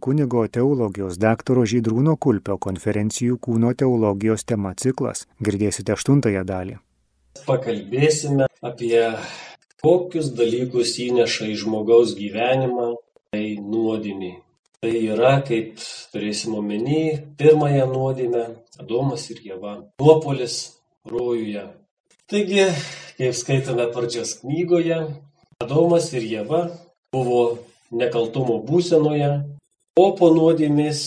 kunigo teologijos daktaro Žydrūno Kulpio konferencijų kūno teologijos tema ciklas. Girdėsite aštuntąją dalį. Pakalbėsime apie kokius dalykus įneša į žmogaus gyvenimą, tai nuodėmė. Tai yra, kaip turėsim omeny, pirmąją nuodėmę - Adomas ir Jėva. Nuopolis rojuje. Taigi, kaip skaitome pradžios knygoje, Adomas ir Jėva buvo nekaltumo būsenoje, o po nuodėmės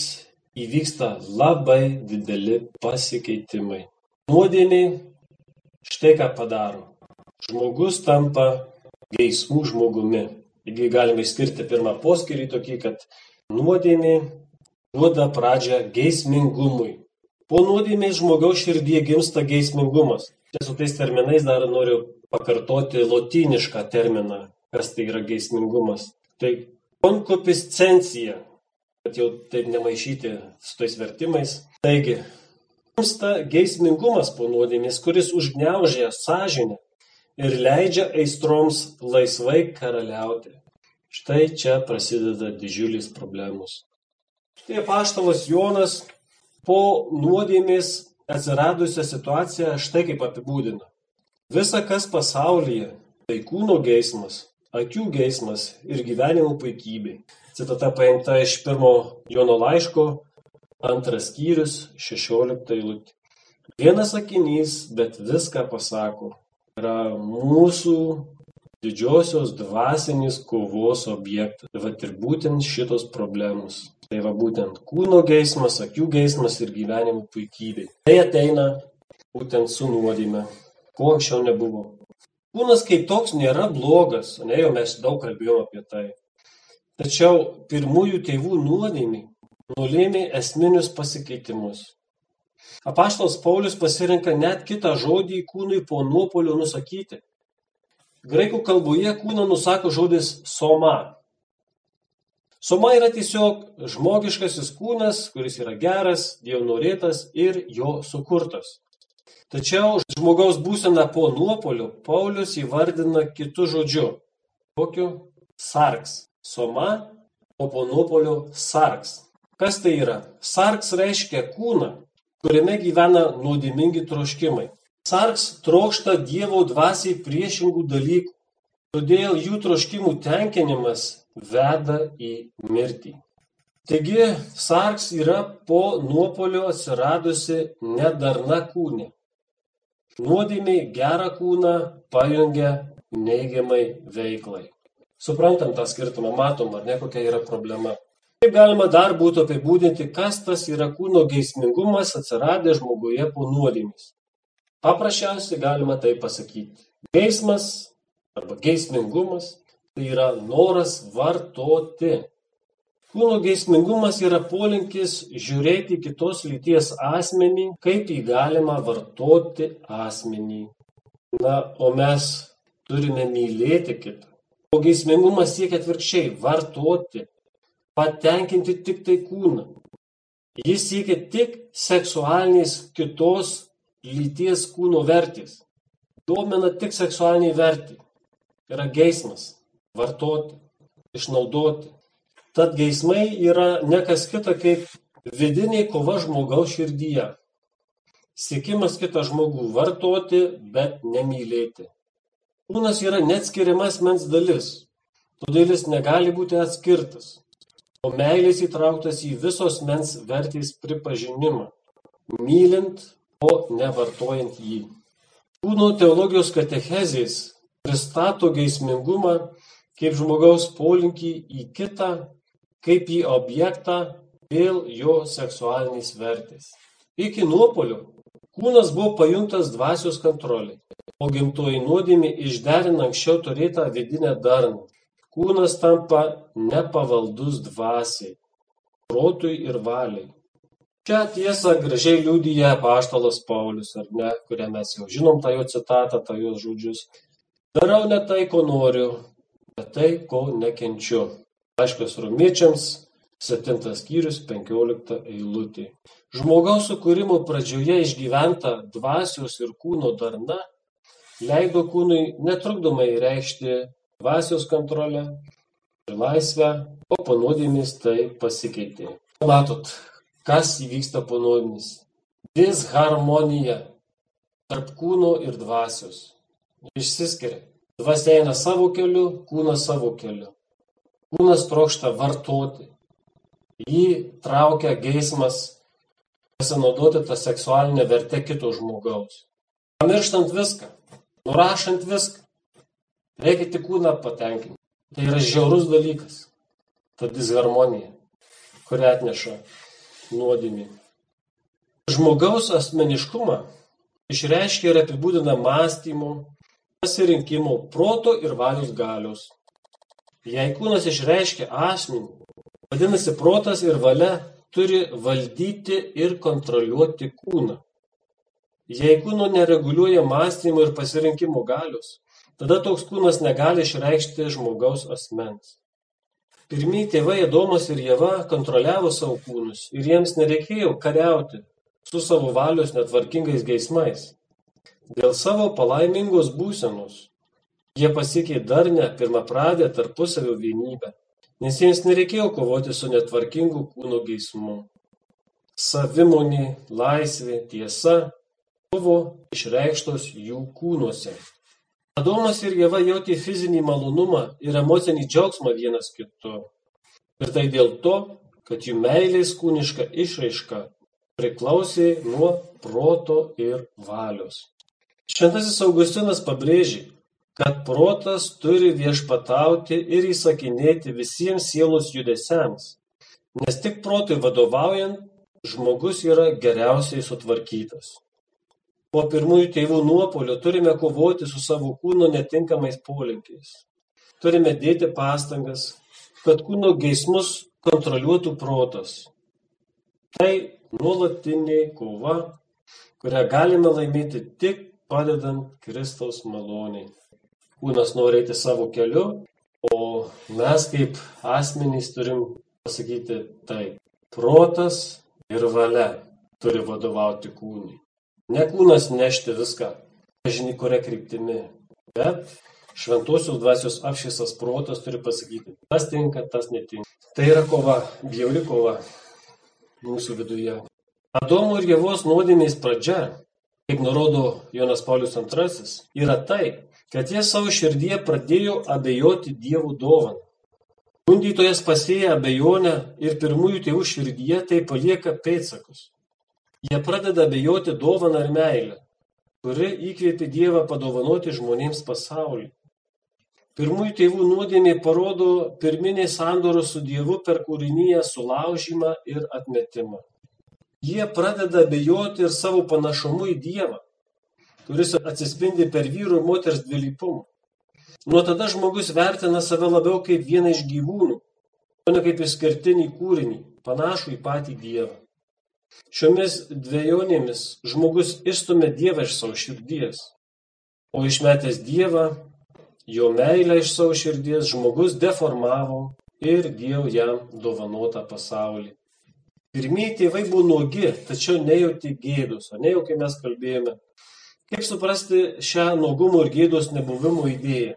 įvyksta labai dideli pasikeitimai. Nuodėmė štai ką padaro. Žmogus tampa geismų žmogumi. Taigi galime išskirti pirmą poskirį tokį, kad nuodėmė duoda pradžią geismingumui. Po nuodėmės žmogaus širdyje gimsta geismingumas. Čia su tais terminais dar noriu pakartoti lotynišką terminą, kas tai yra geismingumas. Tai konkupiscencija, kad jau taip nemaišyti su tais vertimais. Taigi, gimsta geismingumas po nuodėmės, kuris užgneužia sąžinę ir leidžia aistroms laisvai karaliauti. Štai čia prasideda didžiulis problemos. Tai paštalas Jonas po nuodėmės atsiradusią situaciją štai kaip apibūdina. Visa kas pasaulyje - tai kūno geismas, akių geismas ir gyvenimo puikybė. Citata paimta iš pirmo Jono laiško, antras skyrius, šešiolikta eilutė. Vienas sakinys, bet viską pasako. Yra mūsų didžiosios dvasinės kovos objektas. Tai va ir būtent šitos problemos. Tai va būtent kūno geismas, akių geismas ir gyvenimo puikybė. Tai ateina būtent su nuodėme, ko anksčiau nebuvo. Kūnas kaip toks nėra blogas, ne jau mes daug kalbėjome apie tai. Tačiau pirmųjų tėvų nuodėmė nulėmė esminius pasikeitimus. Apaštalas Paulius pasirenka net kitą žodį kūnui po nuopolio nusakyti. Graikų kalboje kūną nusako žodis soma. Soma yra tiesiog žmogiškasis kūnas, kuris yra geras, dievo norėtas ir jo sukurtas. Tačiau žmogaus būseną po nuopolio Paulius įvardina kitu žodžiu. Kokiu? Sarks. Soma, po nuopolio sarks. Kas tai yra? Sarks reiškia kūną, kuriame gyvena nuodėmingi troškimai. Sarks trokšta Dievo dvasiai priešingų dalykų, todėl jų troškimų tenkinimas veda į mirtį. Taigi, sarks yra po nuopolio atsiradusi nedarna kūnė. Nuodėmė gerą kūną pajungia neigiamai veiklai. Suprantam tą skirtumą, matom, ar ne kokia yra problema. Kaip galima dar būtų apibūdinti, kas tas yra kūno geismingumas atsiradęs žmoguje po nuodėmės? Paprasčiausiai galima tai pasakyti. Geismas arba geismingumas tai yra noras vartoti. Kūno geismingumas yra polinkis žiūrėti kitos lyties asmenį, kaip jį galima vartoti asmenį. Na, o mes turime mylėti kitą. O geismingumas siekia atvirkščiai - vartoti, patenkinti tik tai kūną. Jis siekia tik seksualinės kitos lyties kūno vertės. Domina tik seksualiniai vertė. Yra geismas - vartoti, išnaudoti. Tad geismai yra ne kas kita kaip vidinė kova žmogaus širdyje. Siekimas kitą žmogų vartoti, bet nemylėti. Kūnas yra neatskiriama asmens dalis, todėl jis negali būti atskirtas, o meilės įtrauktas į visos mens vertės pripažinimą, mylint, o nevartojant jį. Kūno teologijos katechezės pristato geismingumą kaip žmogaus polinkį į kitą kaip į objektą dėl jo seksualinės vertės. Iki nuopolio kūnas buvo pajungtas dvasios kontroliai, o gimtoji nuodėmė išderina anksčiau turėtą vidinę darną. Kūnas tampa nepavaldus dvasiai, protui ir valiai. Šią tiesą gražiai liūdija paštalas Paulius, ar ne, kurią mes jau žinom tą jo citatą, tą jo žodžius. Darau ne tai, ko noriu, bet tai, ko nekenčiu. Laiškas romiečiams, 7 skyrius, 15 eilutė. Žmogaus sukūrimo pradžioje išgyventa dvasios ir kūno darna leido kūnui netrukdomai reikšti dvasios kontrolę, ir laisvę, o po nuodėmės tai pasikeitė. Matot, kas įvyksta po nuodėmės? Disharmonija tarp kūno ir dvasios. Išsiskiria. Dvasia eina savo keliu, kūnas savo keliu. Kūnas trokšta vartoti. Jį traukia geismas pasinaudoti tą seksualinę vertę kito žmogaus. Pamirštant viską, nurašant viską, reikia tik kūną patenkinti. Tai yra žiaurus dalykas, ta disharmonija, kurią atneša nuodėmė. Žmogaus asmeniškumą išreiškia ir apibūdina mąstymo, pasirinkimo, proto ir valios galios. Jei kūnas išreiškia asmenį, vadinasi protas ir valia turi valdyti ir kontroliuoti kūną. Jei kūno nereguliuoja mąstymo ir pasirinkimo galios, tada toks kūnas negali išreikšti žmogaus asmens. Pirmieji tėvai Adomas ir Jėva kontroliavo savo kūnus ir jiems nereikėjo kariauti su savo valios netvarkingais geismais. Dėl savo palaimingos būsenos jie pasiekė darnę pirmapradę tarpusavio vienybę, nes jiems nereikėjo kovoti su netvarkingu kūno geismu. Savimonė, laisvė, tiesa buvo išreikštos jų kūnuose. Adomas ir Jėva jautė fizinį malonumą ir emocinį džiaugsmą vienas kitu. Ir tai dėl to, kad jų meilės kūniška išraiška priklausė nuo proto ir valios. Šventasis Augustinas pabrėžė, kad protas turi viešpatauti ir įsakinėti visiems sielos judesiams, nes tik protui vadovaujant žmogus yra geriausiai sutvarkytas po pirmųjų tėvų nuopuolio turime kovoti su savo kūno netinkamais polinkiais. Turime dėti pastangas, kad kūno geismus kontroliuotų protas. Tai nuolatinė kova, kurią galime laimėti tik padedant Kristaus maloniai. Kūnas nori eiti savo keliu, o mes kaip asmenys turim pasakyti taip. Protas ir valia turi vadovauti kūnui. Ne kūnas nešti viską, nežinai kuria kryptimi, bet šventosios dvasios apšviesas protas turi pasakyti, tas tinka, tas netinka. Tai yra kova, bjauri kova mūsų viduje. Adomo ir Jėvos nuodėmės pradžia, kaip nurodo Jonas Paulius II, yra tai, kad jie savo širdyje pradėjo abejoti Dievo dovaną. Gundytojas pasėja abejonę ir pirmųjų tėvų širdyje tai palieka pėtsakus. Jie pradeda abejoti dovaną ir meilę, kuri įkvėpė Dievą padovanoti žmonėms pasaulį. Pirmųjų tėvų nuodėmė parodo pirminį sandorą su Dievu per kūrinyje sulaužymą ir atmetimą. Jie pradeda abejoti ir savo panašumu į Dievą, kuris atsispindi per vyrų ir moters dvilypumą. Nuo tada žmogus vertina save labiau kaip vieną iš gyvūnų, o ne kaip išskirtinį kūrinį, panašų į patį Dievą. Šiomis dvejonėmis žmogus išstumia Dievą iš savo širdies, o išmetęs Dievą, jo meilę iš savo širdies žmogus deformavo ir Dievo jam dovanotą pasaulį. Pirmieji tėvai buvo nuogi, tačiau nejauti gėdos, o ne jau kai mes kalbėjome. Kaip suprasti šią nuogumo ir gėdos nebuvimo idėją?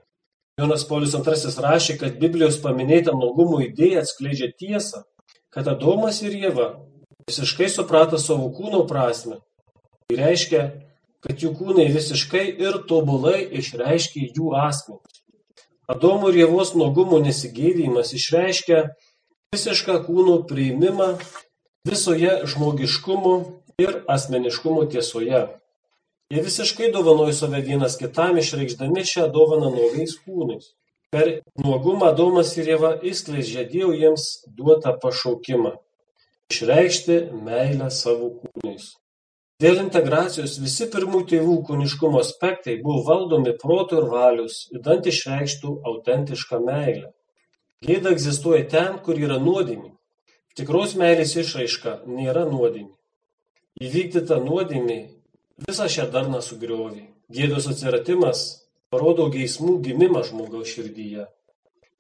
Jonas Paulius II rašė, kad Biblijos paminėta nuogumo idėja atskleidžia tiesą, kad Adomas ir Jėva visiškai suprato savo kūno prasme. Tai reiškia, kad jų kūnai visiškai ir tobulai išreiškia jų asmenį. Adomo ir Jėvos nuogumo nesigėdymas išreiškia visišką kūno priimimą visoje žmogiškumo ir asmeniškumo tiesoje. Jie visiškai dovanojo save vienas kitam, išreikšdami šią dovaną nuogais kūnais. Per nuogumą Adomas ir Jėva įskleidžia Dievo jiems duotą pašaukimą išreikšti meilę savo kūnais. Dėl integracijos visi pirmųjų tėvų kūniškumo aspektai buvo valdomi proto ir valios, įdant išreikštų autentišką meilę. Gėda egzistuoja ten, kur yra nuodėmė. Tikros meilės išraiška nėra nuodėmė. Įvykdyta nuodėmė visą šią darną sugriovė. Gėdos atsiratimas parodo geismų gimimą žmogaus širdyje.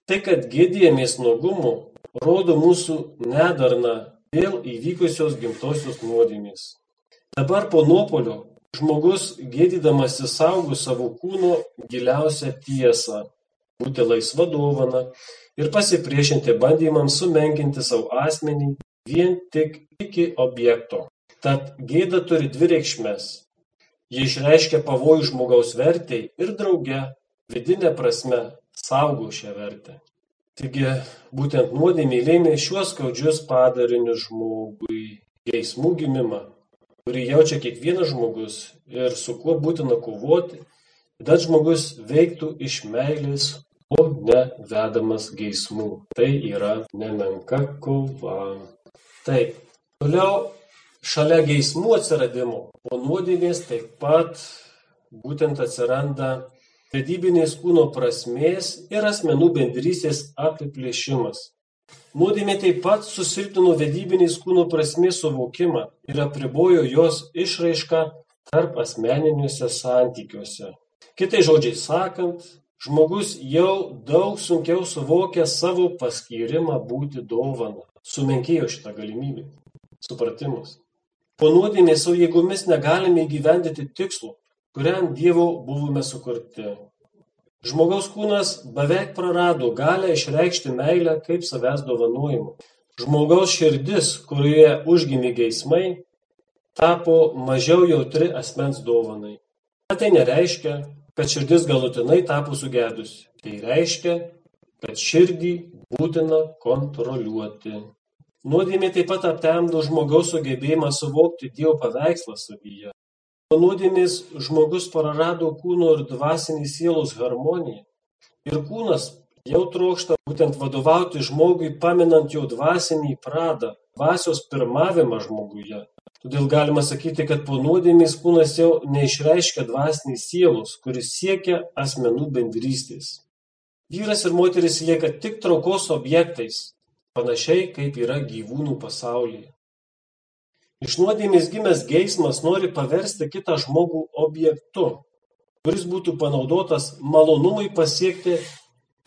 Tai, kad gėdėjamės nuogumu, rodo mūsų nedarną dėl įvykusios gimtosios nuodėmės. Dabar po nuopolio žmogus gėdydamasis saugo savo kūno giliausią tiesą. būti laisva dovana ir pasipriešinti bandymams sumenkinti savo asmenį vien tik iki objekto. Tad gėda turi dvi reikšmes. Ji išreiškia pavojų žmogaus vertei ir drauge, vidinė prasme, saugo šią vertę. Taigi, būtent nuodėmė lėmė šiuos skaudžius padarinius žmogui, geismų gimimą, kurį jaučia kiekvienas žmogus ir su kuo būtina kovoti, kad žmogus veiktų iš meilės, o ne vedamas geismų. Tai yra nemenka kova. Taip, toliau šalia geismų atsiradimo po nuodėmės taip pat būtent atsiranda vedybinės kūno prasmės ir asmenų bendrystės apiplėšimas. Nuodėmė taip pat susilpnino vedybinės kūno prasmės suvokimą ir apribojo jos išraišką tarpasmeniniuose santykiuose. Kitais žodžiais sakant, žmogus jau daug sunkiau suvokia savo paskyrimą būti dovana. Sumenkėjo šitą galimybę. Supratimas. Po nuodėmės savo jėgomis negalime įgyvendyti tikslų, kuriam Dievo buvome sukurti. Žmogaus kūnas beveik prarado galią išreikšti meilę kaip savęs dovanojimą. Žmogaus širdis, kurioje užgimė geismai, tapo mažiau jautri asmens dovanai. Bet tai nereiškia, kad širdis galutinai tapo sugedusi. Tai reiškia, kad širdį būtina kontroliuoti. Nuodėmė taip pat aptemdo žmogaus sugebėjimą suvokti Dievo paveikslą savyje. Po nuodėmės žmogus prarado kūno ir dvasinės sielos harmoniją. Ir kūnas jau trokšta būtent vadovauti žmogui, paminant jo dvasinį pradą, dvasios pirmavimą žmoguje. Todėl galima sakyti, kad po nuodėmės kūnas jau neišreiškia dvasinės sielos, kuris siekia asmenų bendrystės. Vyras ir moteris lieka tik traukos objektais, panašiai kaip yra gyvūnų pasaulyje. Iš nuodėmės gimęs geismas nori paversti kitą žmogų objektu, kuris būtų panaudotas malonumui pasiekti,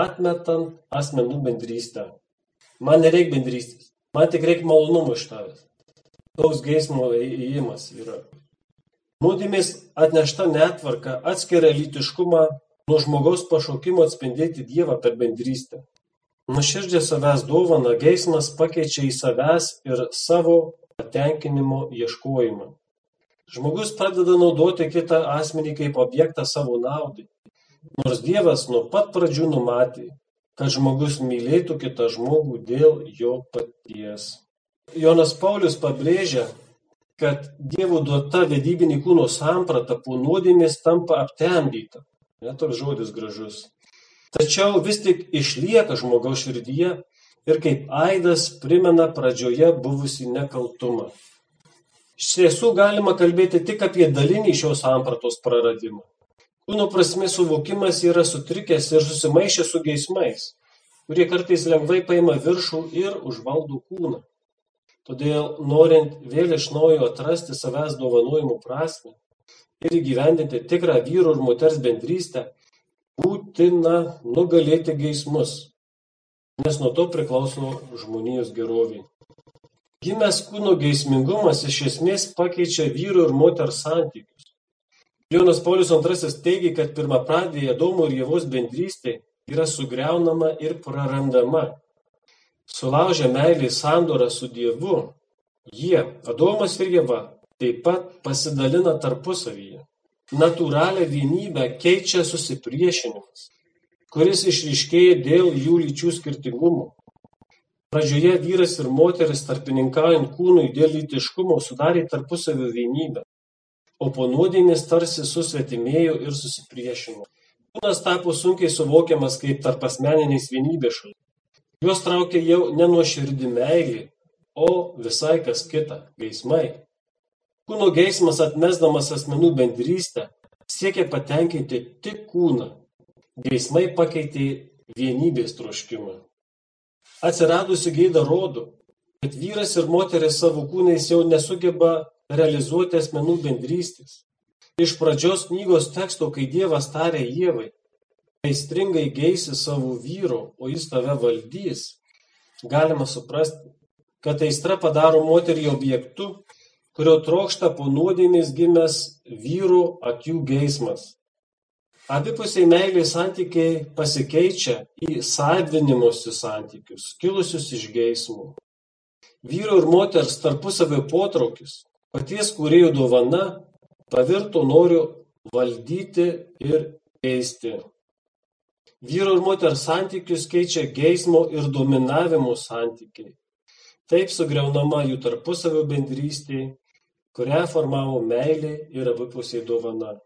atmetant asmenų bendrystę. Man nereikia bendrystės, man tik reikia malonumų iš tavęs. Toks geismo įėjimas yra. Nuodėmės atnešta netvarka atskiria lytiškumą nuo žmogaus pašaukimo atspindėti Dievą per bendrystę. Nuširdžią savęs dovana geismas pakeičia į savęs ir savo patenkinimo ieškojimą. Žmogus pradeda naudoti kitą asmenį kaip objektą savo naudai, nors Dievas nuo pat pradžių numatė, kad žmogus mylėtų kitą žmogų dėl jo paties. Jonas Paulius pabrėžia, kad Dievo duota vedybinė kūno samprata po nuodėmės tampa aptemdyta. Netoks žodis gražus. Tačiau vis tik išlieka žmogaus širdyje ir kaip aidas primena pradžioje buvusį nekaltumą. Iš tiesų galima kalbėti tik apie dalinį šios sampratos praradimą. Kūno prasmės suvokimas yra sutrikęs ir susimaišęs su geismais, kurie kartais lengvai paima viršų ir užvaldo kūną. Todėl, norint vėl iš naujo atrasti savęs dovanojimų prasme ir įgyvendinti tikrą vyro ir moters bendrystę, būtina nugalėti geismus, nes nuo to priklauso žmonijos gerovė. Gimęs kūno geismingumas iš esmės pakeičia vyro ir moters santykius. Jonas Paulius II teigia, kad pirmapradėje Adomo ir Jėvos bendrystė yra sugriaunama ir prarandama. Sulaužę meilį sandorą su Dievu, jie, Adomas ir Jėva, taip pat pasidalina tarpusavyje. Natūralią vienybę keičia susipriešinimas kuris išryškėja dėl jų lyčių skirtingumo. Pradžioje vyras ir moteris tarpininkaujant kūnui dėl lytiškumo sudarė tarpusavio vienybę, o po nuodėmės tarsi susvetimėjo ir susipriešino. Kūnas tapo sunkiai suvokiamas kaip tarpasmeniniais vienybės šalia. Juos traukia jau ne nuo širdį meilį, o visai kas kita - geismai. Kūno geismas atmesdamas asmenų bendrystę siekia patenkinti tik kūną Geismai pakeitė vienybės troškimą. Atsiradusi gėda rodo, kad vyras ir moteris savo kūnais jau nesugeba realizuoti asmenų bendrystės. Iš pradžios knygos teksto, kai Dievas tarė Jėvai, aistringai geisi savo vyro, o jis tave valdys, galima suprasti, kad aistra padaro moterį objektu, kurio trokšta po nuodėmės gimęs vyro akių geismas. Abipusiai meilės santykiai pasikeičia į savinimusi santykius, kilusius iš geismų. Vyro ir moters tarpusavio potraukis, paties kūrėjo dovana, pavirto noriu valdyti ir keisti. Vyro ir moters santykius keičia geismo ir dominavimo santykiai. Taip sugriaunama jų tarpusavio bendrystė, kurią formavo meilė ir abipusiai dovana.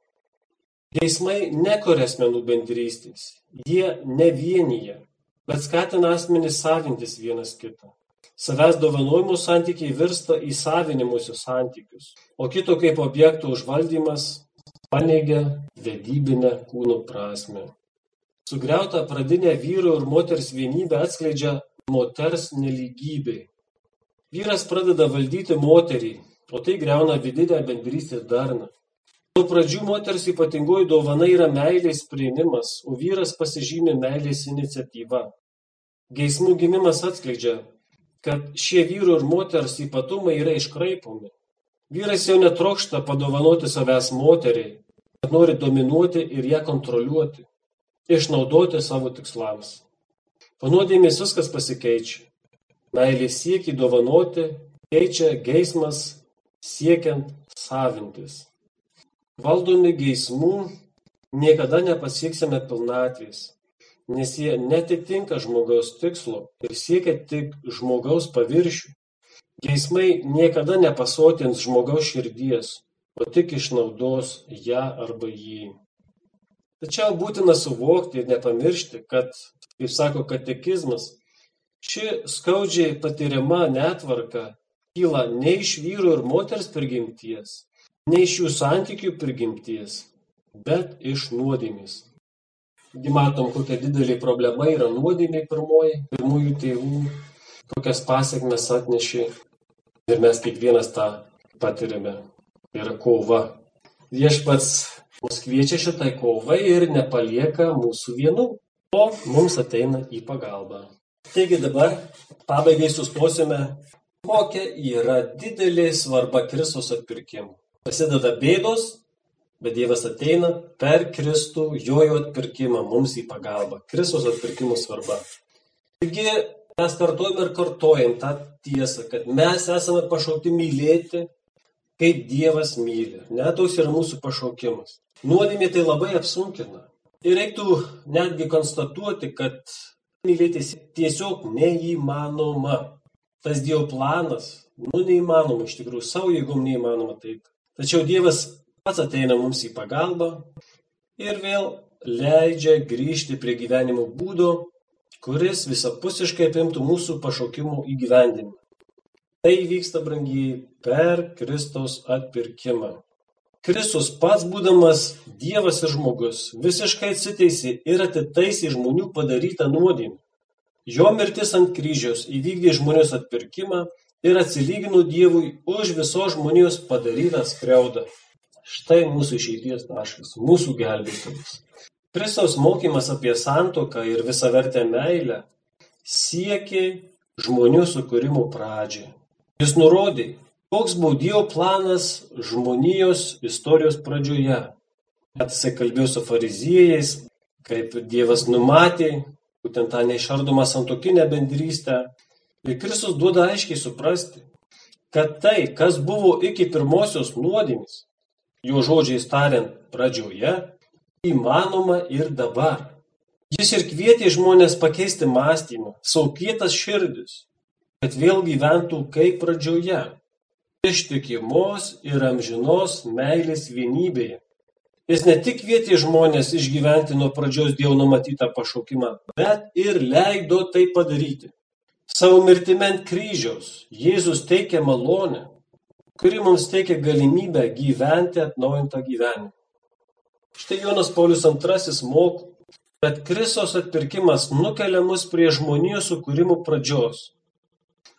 Geismai nekuria asmenų bendrystės, jie nevienyje, bet skatina asmenys savintis vienas kitą. Savęs dovanojimo santykiai virsta į savinimusius santykius, o kito kaip objekto užvaldymas paneigia vedybinę kūno prasme. Sugriauta pradinė vyro ir moters vienybė atskleidžia moters neligybė. Vyras pradeda valdyti moterį, o tai greuna vidinę bendrystės darną. Nuo pradžių moters ypatingoji dovana yra meilės prieimimas, o vyras pasižymė meilės iniciatyva. Geismų gimimas atskleidžia, kad šie vyro ir moters ypatumai yra iškraipomi. Vyras jau netrokšta padovanoti savęs moteriai, bet nori dominuoti ir ją kontroliuoti, išnaudoti savo tikslams. Panuodėmės viskas pasikeičia. Meilės siekį dovanoti keičia geismas siekiant savintis. Valdomi geismų niekada nepasieksime pilnatvės, nes jie netitinka žmogaus tikslo ir siekia tik žmogaus paviršių. Geismai niekada nepasotins žmogaus širdies, o tik išnaudos ją arba jį. Tačiau būtina suvokti ir nepamiršti, kad, kaip sako katekizmas, ši skaudžiai patiriama netvarka kyla ne iš vyro ir moters prigimties ne iš jų santykių prigimties bet iš nuodėmės Taigi matom, kokia didelė problema yra nuodėmė pirmoji, pirmųjų tėvų, kokias pasiekmes atnešė ir mes kiekvienas tą patiriame. Tai yra kova. Viešpats mus kviečia šitai kovai ir nepalieka mūsų vienų, o mums ateina į pagalbą. Taigi dabar pabaigai sustosime, kokia yra didelė svarba Kristus atpirkimų. Pasideda bėdos, bet Dievas ateina per Kristų, jojo atpirkimą mums į pagalbą. Kristus atpirkimų svarba. Taigi mes kartuojam ir kartuojam tą tiesą, kad mes esame pašaukti mylėti, kaip Dievas myli. Net toks yra mūsų pašaukimas. Nuodėmė tai labai apsunkina. Ir reiktų netgi konstatuoti, kad mylėtis tiesiog neįmanoma. Tas Dievo planas, nu neįmanoma iš tikrųjų, savo jėgom neįmanoma taip. Tačiau Dievas pats ateina mums į pagalbą ir vėl leidžia grįžti prie gyvenimo būdo, kuris visapusiškai apimtų mūsų pašaukimų įgyvendinimą. Tai vyksta, brangiai, per Kristaus atpirkimą. Kristus pats būdamas Dievas ir žmogus visiškai atsiteisė ir atitaisė žmonių padarytą nuodėmę. Jo mirtis ant kryžiaus įvykdė žmonijos atpirkimą ir atsilygino Dievui už visos žmonijos padarytą skriaudą. Štai mūsų išeities taškas, mūsų gelbėtojas. Kristaus mokymas apie santoką ir visavertę meilę siekė žmonių sukūrimo pradžią. Jis nurodė, Koks buvo Dievo planas žmonijos istorijos pradžioje? Net jisai kalbėjo su fariziejais, kaip Dievas numatė, būtent tą neišardomą santokinę bendrystę. Ir Kristus duoda aiškiai suprasti, kad tai, kas buvo iki pirmosios nuodėmis, jo žodžiais tariant pradžioje, įmanoma ir dabar. Jis ir kvietė žmonės pakeisti mąstymą, saukėtas širdis, kad vėl gyventų kaip pradžioje ištikimos ir amžinos meilės vienybėje. Jis ne tik kvietė žmonės išgyventi nuo pradžios Dievo numatytą pašaukimą, bet ir leido tai padaryti. Savo mirtime ant kryžiaus Jėzus teikia malonę, kuri mums teikia galimybę gyventi atnaujintą gyvenimą. Štai Jonas Paulius II moko, kad Kristos atpirkimas nukelia mus prie žmonijos sukūrimo pradžios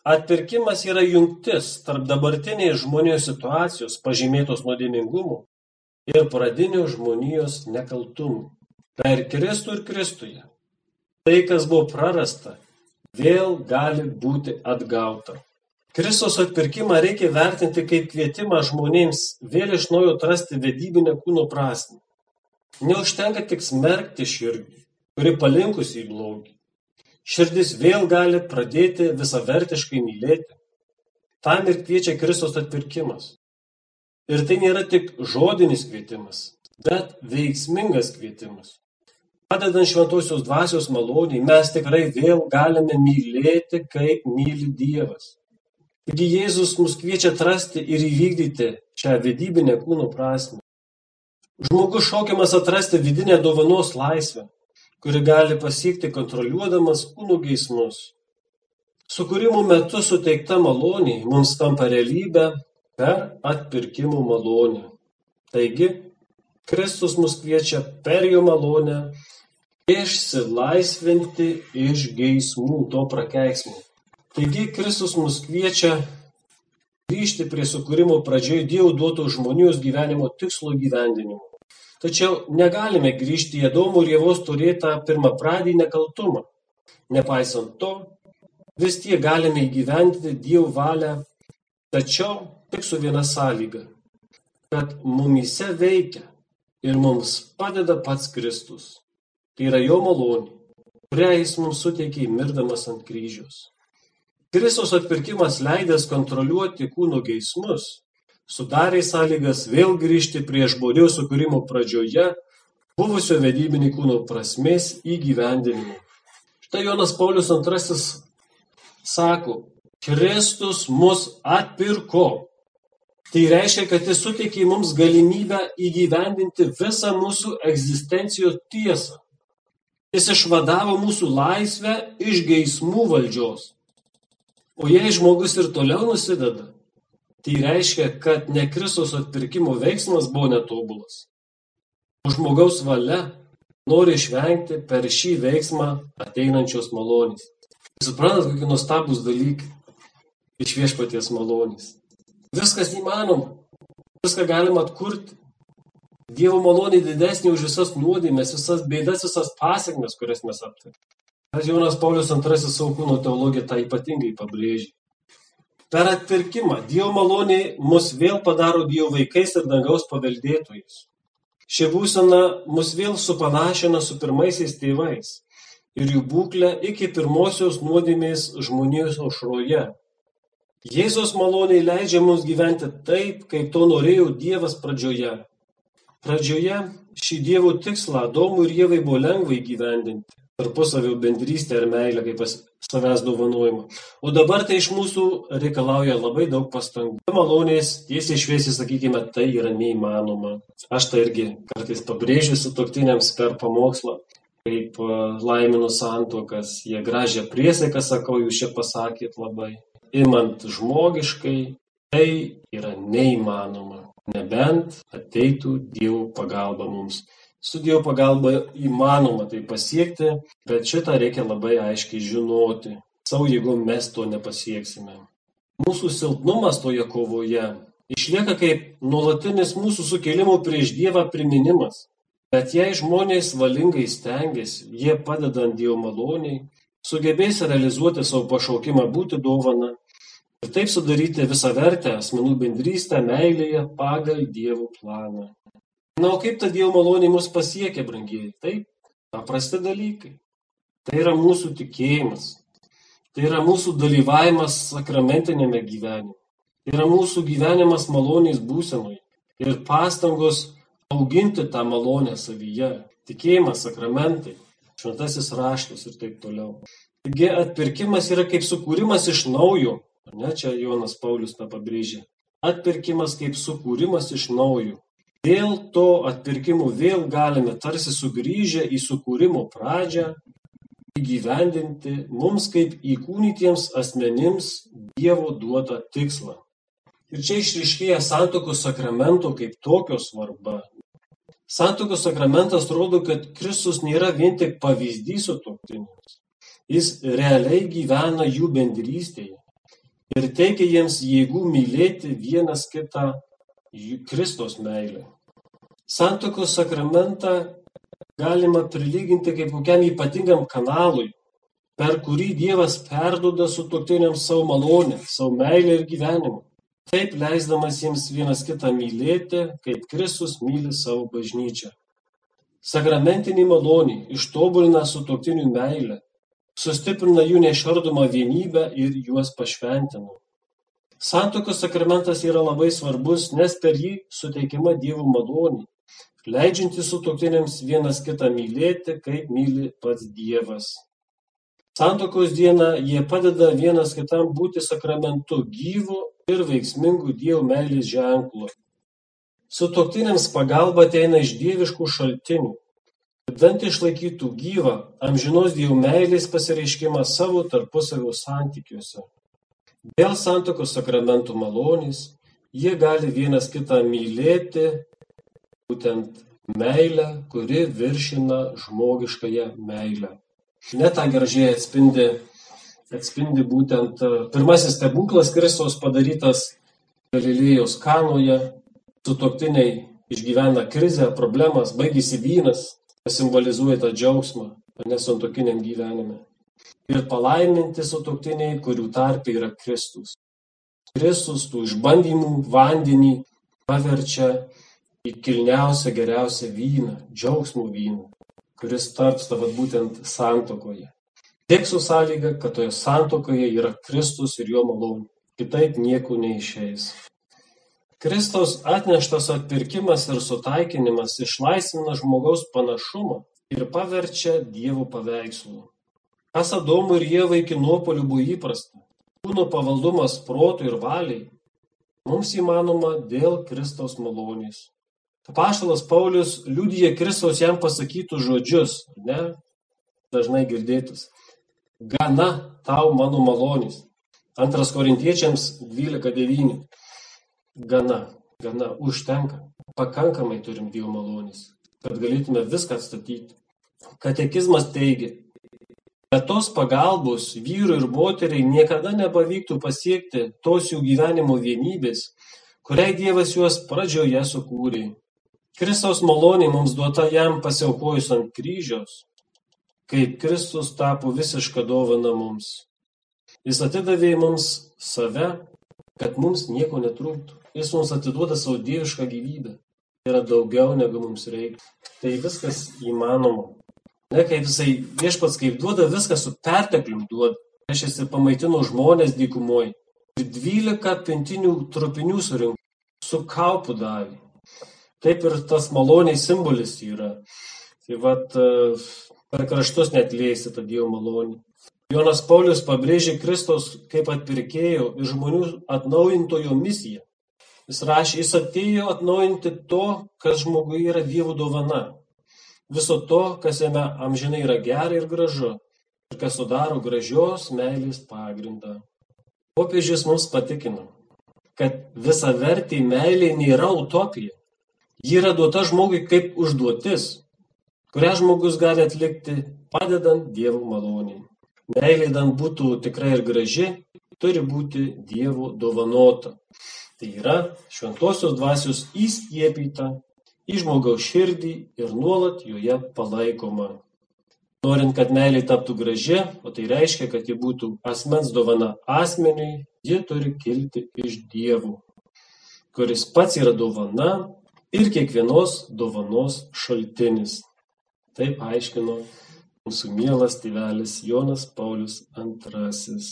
Atpirkimas yra jungtis tarp dabartinės žmonijos situacijos pažymėtos nuodėmingumu ir pradinio žmonijos nekaltumu. Per Kristų ir Kristuje. Tai, kas buvo prarasta, vėl gali būti atgauta. Kristos atpirkimą reikia vertinti kaip kvietimą žmonėms vėl iš naujo atrasti vedybinę kūno prasme. Neužtenka tik smerkti širdį, kuri palinkusi į blogį. Širdis vėl gali pradėti visavertiškai mylėti. Tam ir kviečia Kristos atpirkimas. Ir tai nėra tik žodinis kvietimas, bet veiksmingas kvietimas. Padedant šventosios dvasios maloniai, mes tikrai vėl galime mylėti, kaip myli Dievas. Taigi Jėzus mus kviečia atrasti ir įvykdyti šią vedybinę kūno prasme. Žmogus šaukiamas atrasti vidinę dovanos laisvę, kuri gali pasiekti kontroliuodamas kūno geismus. Sukūrimo metu suteikta malonė mums tampa realybė per atpirkimo malonę. Taigi, Kristus mus kviečia per jo malonę išsilaisvinti iš geismų to prakeiksmo. Taigi Kristus mus kviečia grįžti prie sukūrimo pradžioje Dievo duoto žmonijos gyvenimo tikslo gyvendinimo. Tačiau negalime grįžti į Adomo ir Jėvos turėtą pirmapradį nekaltumą. Nepaisant to, vis tiek galime įgyvendinti Dievo valią, tačiau tik su viena sąlyga - kad mumise veikia ir mums padeda pats Kristus. Tai yra jo malonė, kurią jis mums suteikė mirdamas ant kryžiaus. Kristaus atpirkimas leidęs kontroliuoti kūno geismus, sudarė sąlygas vėl grįžti prie žmonijos sukūrimo pradžioje buvusio vedybinį kūno prasmės įgyvendinimo. Štai Jonas Paulius II sako, Kristus mus atpirko. Tai reiškia, kad jis suteikė mums galimybę įgyvendinti visą mūsų egzistencijos tiesą. Jis išvadavo mūsų laisvę iš geismų valdžios O jei žmogus ir toliau nusideda, tai reiškia, kad ne Kristus atpirkimo veiksmas buvo netobulas. O žmogaus valia nori išvengti per šį veiksmą ateinančios malonės. Suprantat, kokie nuostabus dalykai iš viešpaties malonės. Viskas įmanoma. Viską galima atkurti. Dievo malonė didesnė už visas nuodėmės, visas bėdas, visas pasiekmes, kurias mes aptarėme. Jonas Paulius II savo kūno teologiją tą ypatingai pabrėžia. Per atpirkimą Dievo malonė mus vėl padaro Dievo vaikais ir dangaus paveldėtojais. Ši būsena mus vėl supanašina su pirmaisiais tėvais ir jų būklę iki pirmosios nuodėmės žmonijos aušroje. Jėzos maloniai leidžia mums gyventi taip, kaip to norėjo Dievas pradžioje. Pradžioje šį Dievo tikslą Adomui ir Jėvai buvo lengva įgyvendinti tarpusavio bendrystę ir meilę kaip savęs dovanojimą. O dabar tai iš mūsų reikalauja labai daug pastangų. Malonės, tiesiai šviesiai sakykime, tai yra neįmanoma. Aš tai irgi kartais pabrėžiu su toktiniams per pamokslą, kaip e, laiminu santokas, jie gražią priesaiką sakau, jūs čia pasakėt labai. Imant žmogiškai, tai yra neįmanoma. Nebent ateitų Dievo pagalba mums. Su Dievo pagalba įmanoma tai pasiekti, bet šitą reikia labai aiškiai žinoti. Savo jėgom mes to nepasieksime. Mūsų silpnumas toje kovoje išlieka kaip nuolatinis mūsų sukėlimo prieš Dievą priminimas. Bet jei žmonės valingai stengiasi, jie padedant Dievo maloniai, sugebės realizuoti savo pašaukimą būti dovana ir taip sudaryti visą vertę asmenų bendrystę meilėje pagal Dievo planą. Na, o kaip ta Dievo malonė mus pasiekia, brangieji? Taip, paprasti dalykai. Tai yra mūsų tikėjimas. Tai yra mūsų dalyvavimas sakramentinėme gyvenime. Tai yra mūsų gyvenimas malonės būsenui. Ir pastangos auginti tą malonę savyje. Tikėjimas, sakramentai, šventasis raštas ir taip toliau. Taigi atpirkimas yra kaip sukūrimas iš naujo. Ne, čia Jonas Paulius tą pabrėžė. Atpirkimas kaip sukūrimas iš naujo. Dėl to atpirkimo vėl galime tarsi sugrįžę į sukūrimo pradžią įgyvendinti mums kaip įkūnytiems asmenims Dievo duotą tikslą. Ir čia išriškėja santokos sakramento kaip tokio svarba. Santokos sakramentas rodo, kad Kristus nėra vien tik pavyzdys sutuoktiniams. Jis realiai gyvena jų bendrystėje ir teikia jiems jėgų mylėti vienas kitą Kristos meilė. Santuokos sakramentą galima prilyginti kaip kokiam ypatingam kanalui, per kurį Dievas perduoda sutuoktiniams savo malonę, savo meilę ir gyvenimą. Taip leisdamas jiems vienas kitą mylėti, kaip Kristus myli savo bažnyčią. Sakramentinį malonį ištobulina sutoktinių meilę, sustiprina jų nešardomą vienybę ir juos pašventina. Santokos sakramentas yra labai svarbus, nes per jį suteikiama Dievo malonė, leidžianti sutoktiniams vienas kitą mylėti, kaip myli pats Dievas. Santokos dieną jie padeda vienas kitam būti sakramentu gyvu ir veiksmingu Dievo meilės ženklu. Sutoktiniams pagalba ateina iš dieviškų šaltinių, Dant išlaikytų gyvą amžinos Dievo meilės pasireiškimą savo tarpusavio santykiuose. Dėl santokos sakramentų malonės jie gali vienas kitą mylėti, būtent meilę, kuri viršina žmogiškąją meilę. Net tą gražiai atspindi, atspindi būtent pirmasis stebuklas Kristos padarytas Galilėjos kanoje, sutoktiniai išgyvena krizę, problemas, baigėsi vynas, simbolizuoja tą džiaugsmą, nesantokiniam gyvenime. Ir palaiminti sutoktiniai, kurių tarpe yra Kristus. Kristus tų išbandymų vandenį paverčia į kilniausią, geriausią vyną, džiaugsmų vyną, kuris tarpsta vat būtent santokoje. Tiek su sąlyga, kad toje santokoje yra Kristus ir jo malonė. Kitaip nieko neišeis. Kristaus atneštas atpirkimas ir sutaikinimas išlaisvina žmogaus panašumą ir paverčia Dievo paveikslu. Kas Adomui ir Jėvai iki nuopolių buvo įprasta, kūno pavaldumas protui ir valiai, mums įmanoma dėl Kristaus malonės. Paštalas Paulius liudija Kristaus jam pasakytų žodžius, ne, dažnai girdėtus. Gana tau mano malonės. Antras korintiečiams 12.9 gana, gana, užtenka. Pakankamai turim Dievo malonės, kad galėtume viską atstatyti. Katekizmas teigia, kad tos pagalbos vyrui ir moteriai niekada nepavyktų pasiekti tos jų gyvenimo vienybės, kuriai Dievas juos pradžioje sukūrė. Kristaus malonė mums duota jam pasiaukojus ant kryžiaus, kaip Kristus tapo visišką dovaną mums. Jis atidavė mums save, kad mums nieko netrūktų. Jis mums atiduoda savo dievišką gyvybę. Tai yra daugiau negu mums reikia. Tai viskas įmanoma. Ne, kaip jisai viešpats kaip duoda viską su perteklium duoda. Reiškia, pamaitino žmonės dykumoje. Ir dvylika pintinių trupinių surinko. Su kaupu davė. Taip ir tas maloniai simbolis yra. Tai vad per kraštus net lėsi tą Dievo malonį. Jonas Paulius pabrėžė Kristaus kaip atpirkėjo ir žmonių atnaujintojo misiją. Jis rašė, jis atėjo atnaujinti to, kas žmogui yra Dievo dovana. Viso to, kas jame amžinai yra gera ir gražu ir kas sudaro gražios meilės pagrindą. Popiežius mums patikino, kad visa vertė meilė nėra utopija. Ji yra duota žmogui kaip užduotis, kurią žmogus gali atlikti padedant Dievo maloniai. Meilė dan būtų tikrai ir graži, turi būti Dievo dovanota. Tai yra šventosios dvasios įskiepyta į žmogaus širdį ir nuolat joje palaikoma. Norint, kad meilė taptų graži, o tai reiškia, kad ji būtų asmens dovana asmeniui, ji turi kilti iš dievų, kuris pats yra dovana ir kiekvienos dovanos šaltinis. Taip aiškino mūsų mielas tėvelis Jonas Paulius II.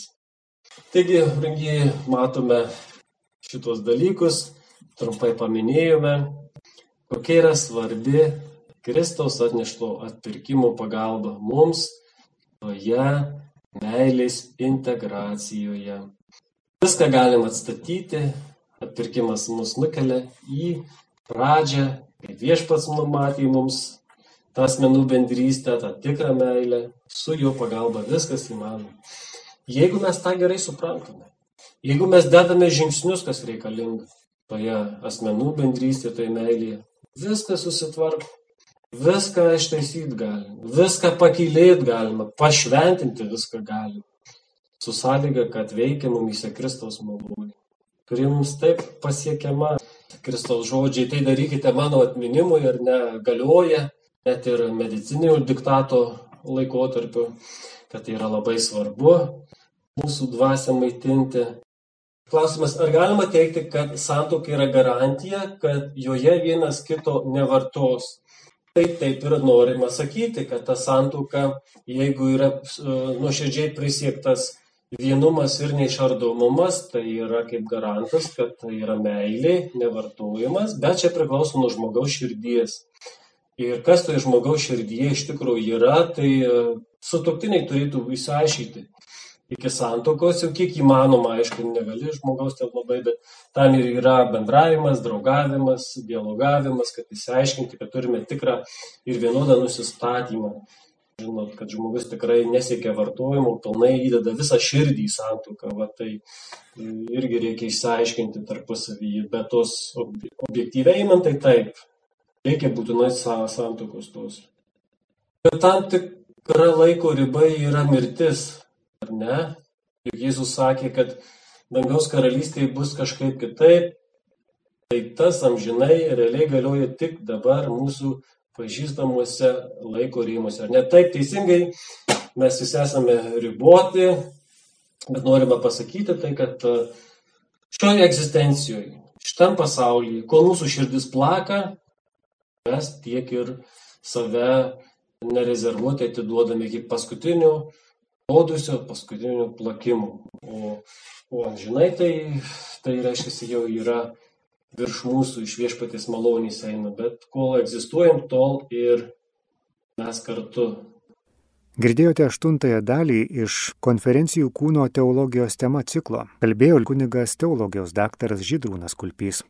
Taigi, brangiai, matome šitos dalykus, trumpai paminėjome, kokia yra svarbi Kristaus atnešto atpirkimo pagalba mums toje meilės integracijoje. Viską galim atstatyti, atpirkimas mus nukelia į pradžią, kai viešpats numatė mums tą asmenų bendrystę, tą tikrą meilę, su jo pagalba viskas įmanoma. Jeigu mes tą gerai suprantame, Jeigu mes dedame žingsnius, kas reikalinga toje asmenų bendrystėje, toje meilėje, viskas susitvarko, viską ištaisyti galima, viską pakylėti galima, pašventinti viską galima. Su sąlyga, kad veikia mumise Kristaus malonė, kuri mums taip pasiekiama. Kristaus žodžiai, tai darykite mano atminimui ir negalioja, net ir medicininių diktato laikotarpiu, kad tai yra labai svarbu mūsų dvasę maitinti, Klausimas, ar galima teikti, kad santoka yra garantija, kad joje vienas kito nevartos? Tai taip ir norima sakyti, kad ta santuoka, jeigu yra e, nuoširdžiai prisiektas vienumas ir neišardomumas, tai yra kaip garantas, kad tai yra meilė, nevartojimas, bet čia priklauso nuo žmogaus širdies. Ir kas toje žmogaus širdyje iš tikrųjų yra, tai e, sutoktiniai turėtų įsiaišyti iki santokos, jau kiek įmanoma, aišku, negali žmogaus ten labai, bet tam ir yra bendravimas, draugavimas, dialogavimas, kad įsiaiškinti, kad turime tikrą ir vienodą nusistatymą. Žinot, kad žmogus tikrai nesiekia vartojimo, pilnai įdeda visą širdį į santuoką, va, tai irgi reikia išsiaiškinti tarpusavyje, bet tos objektyviai man tai taip, reikia būtinai santuokos tos. Bet tam tikra laiko riba yra mirtis, ar ne? Juk Jėzus sakė, kad dangaus karalystėje bus kažkaip kitaip, tai tas amžinai realiai galioja tik dabar mūsų pažįstamuose laiko rėmuose. Ar ne taip teisingai, mes visi esame riboti, bet norime pasakyti tai, kad e, šioje egzistencijoje, šitam pasaulyje, kol mūsų širdis plaka, mes tiek ir save nerezervuotai atiduodame iki paskutinių rodusio paskutinių plakimų. O, o žinai, tai, tai reiškia, jau yra virš mūsų iš viešpatės malonės eina, bet kol egzistuojam, tol ir mes kartu. Girdėjote aštuntąją dalį iš konferencijų kūno teologijos tema ciklo. Kalbėjo kunigas teologijos daktaras Žydrūnas Kulpys.